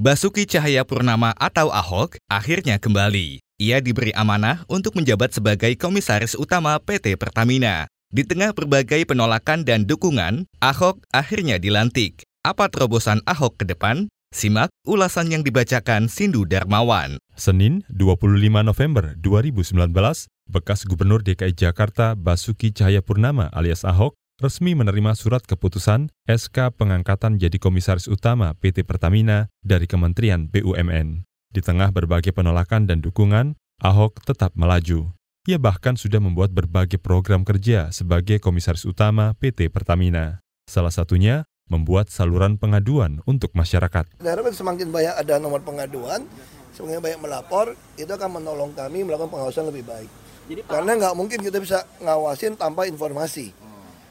Basuki Cahaya Purnama atau Ahok akhirnya kembali. Ia diberi amanah untuk menjabat sebagai Komisaris Utama PT Pertamina. Di tengah berbagai penolakan dan dukungan, Ahok akhirnya dilantik. Apa terobosan Ahok ke depan? Simak ulasan yang dibacakan Sindu Darmawan. Senin 25 November 2019, bekas Gubernur DKI Jakarta Basuki Cahaya Purnama alias Ahok resmi menerima surat keputusan SK pengangkatan jadi komisaris utama PT Pertamina dari Kementerian BUMN. Di tengah berbagai penolakan dan dukungan, Ahok tetap melaju. Ia bahkan sudah membuat berbagai program kerja sebagai komisaris utama PT Pertamina. Salah satunya membuat saluran pengaduan untuk masyarakat. Daerah semakin banyak ada nomor pengaduan, semakin banyak melapor, itu akan menolong kami melakukan pengawasan lebih baik. Jadi, Karena nggak mungkin kita bisa ngawasin tanpa informasi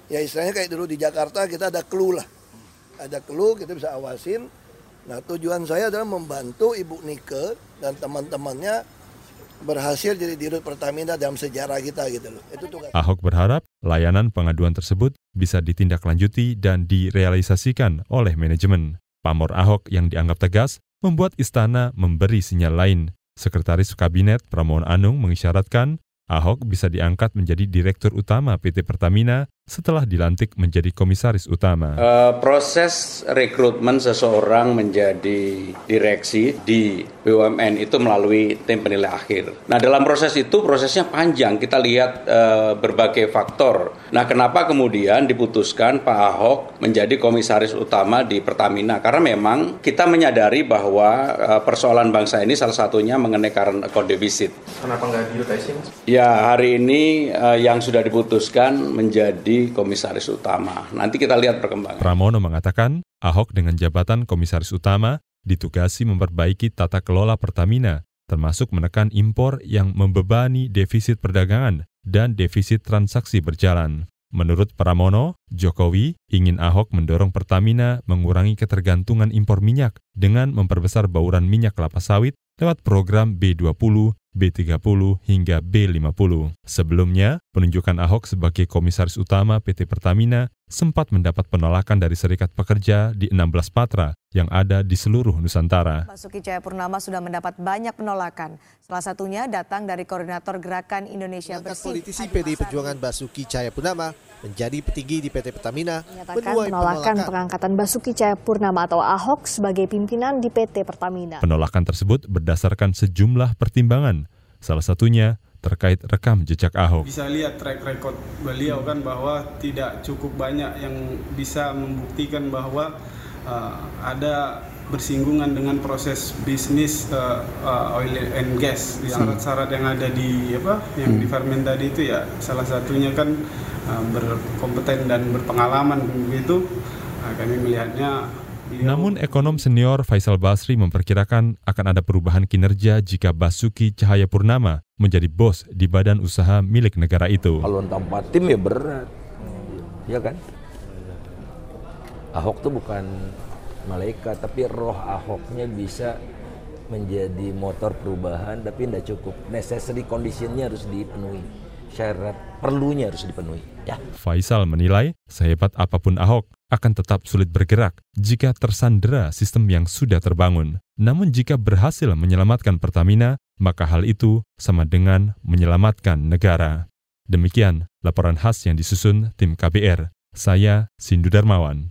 ya istilahnya kayak dulu di Jakarta kita ada clue lah. Ada clue kita bisa awasin. Nah tujuan saya adalah membantu Ibu Nike dan teman-temannya berhasil jadi dirut Pertamina dalam sejarah kita gitu loh. Itu tugas Ahok berharap layanan pengaduan tersebut bisa ditindaklanjuti dan direalisasikan oleh manajemen. Pamor Ahok yang dianggap tegas membuat istana memberi sinyal lain. Sekretaris Kabinet Pramono Anung mengisyaratkan Ahok bisa diangkat menjadi Direktur Utama PT Pertamina setelah dilantik menjadi komisaris utama. Uh, proses rekrutmen seseorang menjadi direksi di BUMN itu melalui tim penilai akhir. Nah dalam proses itu prosesnya panjang, kita lihat uh, berbagai faktor. Nah kenapa kemudian diputuskan Pak Ahok menjadi komisaris utama di Pertamina? Karena memang kita menyadari bahwa uh, persoalan bangsa ini salah satunya mengenai current account deficit. Kenapa nggak dirotasi? Ya hari ini uh, yang sudah diputuskan menjadi komisaris utama. Nanti kita lihat perkembangan. Pramono mengatakan, Ahok dengan jabatan komisaris utama ditugasi memperbaiki tata kelola Pertamina, termasuk menekan impor yang membebani defisit perdagangan dan defisit transaksi berjalan. Menurut Pramono, Jokowi ingin Ahok mendorong Pertamina mengurangi ketergantungan impor minyak dengan memperbesar bauran minyak kelapa sawit lewat program B20 B30 hingga B50. Sebelumnya, penunjukan Ahok sebagai komisaris utama PT Pertamina sempat mendapat penolakan dari serikat pekerja di 16 patra yang ada di seluruh Nusantara. Basuki Cahayapurnama sudah mendapat banyak penolakan. Salah satunya datang dari Koordinator Gerakan Indonesia Bersih. Politisi PD Perjuangan Basuki Cahayapurnama menjadi petinggi di PT Pertamina menyatakan penolakan, penolakan pengangkatan Basuki Cahayapurnama atau Ahok sebagai pimpinan di PT Pertamina. Penolakan tersebut berdasarkan sejumlah pertimbangan. Salah satunya terkait rekam jejak Ahok. Bisa lihat track record beliau kan bahwa tidak cukup banyak yang bisa membuktikan bahwa uh, ada bersinggungan dengan proses bisnis uh, uh, oil and gas. Syarat-syarat yang ada di apa yang hmm. di ferment tadi itu ya salah satunya kan uh, berkompeten dan berpengalaman begitu. Uh, kami melihatnya namun ekonom senior Faisal Basri memperkirakan akan ada perubahan kinerja jika Basuki Cahayapurnama menjadi bos di badan usaha milik negara itu. Kalau tanpa tim ya berat, ya kan? Ahok tuh bukan malaikat, tapi roh Ahoknya bisa menjadi motor perubahan, tapi tidak cukup. Necessary conditionnya harus dipenuhi, syarat perlunya harus dipenuhi. Ya. Faisal menilai sehebat apa pun Ahok, akan tetap sulit bergerak jika tersandera sistem yang sudah terbangun. Namun jika berhasil menyelamatkan Pertamina, maka hal itu sama dengan menyelamatkan negara. Demikian laporan khas yang disusun tim KBR. Saya Sindu Darmawan.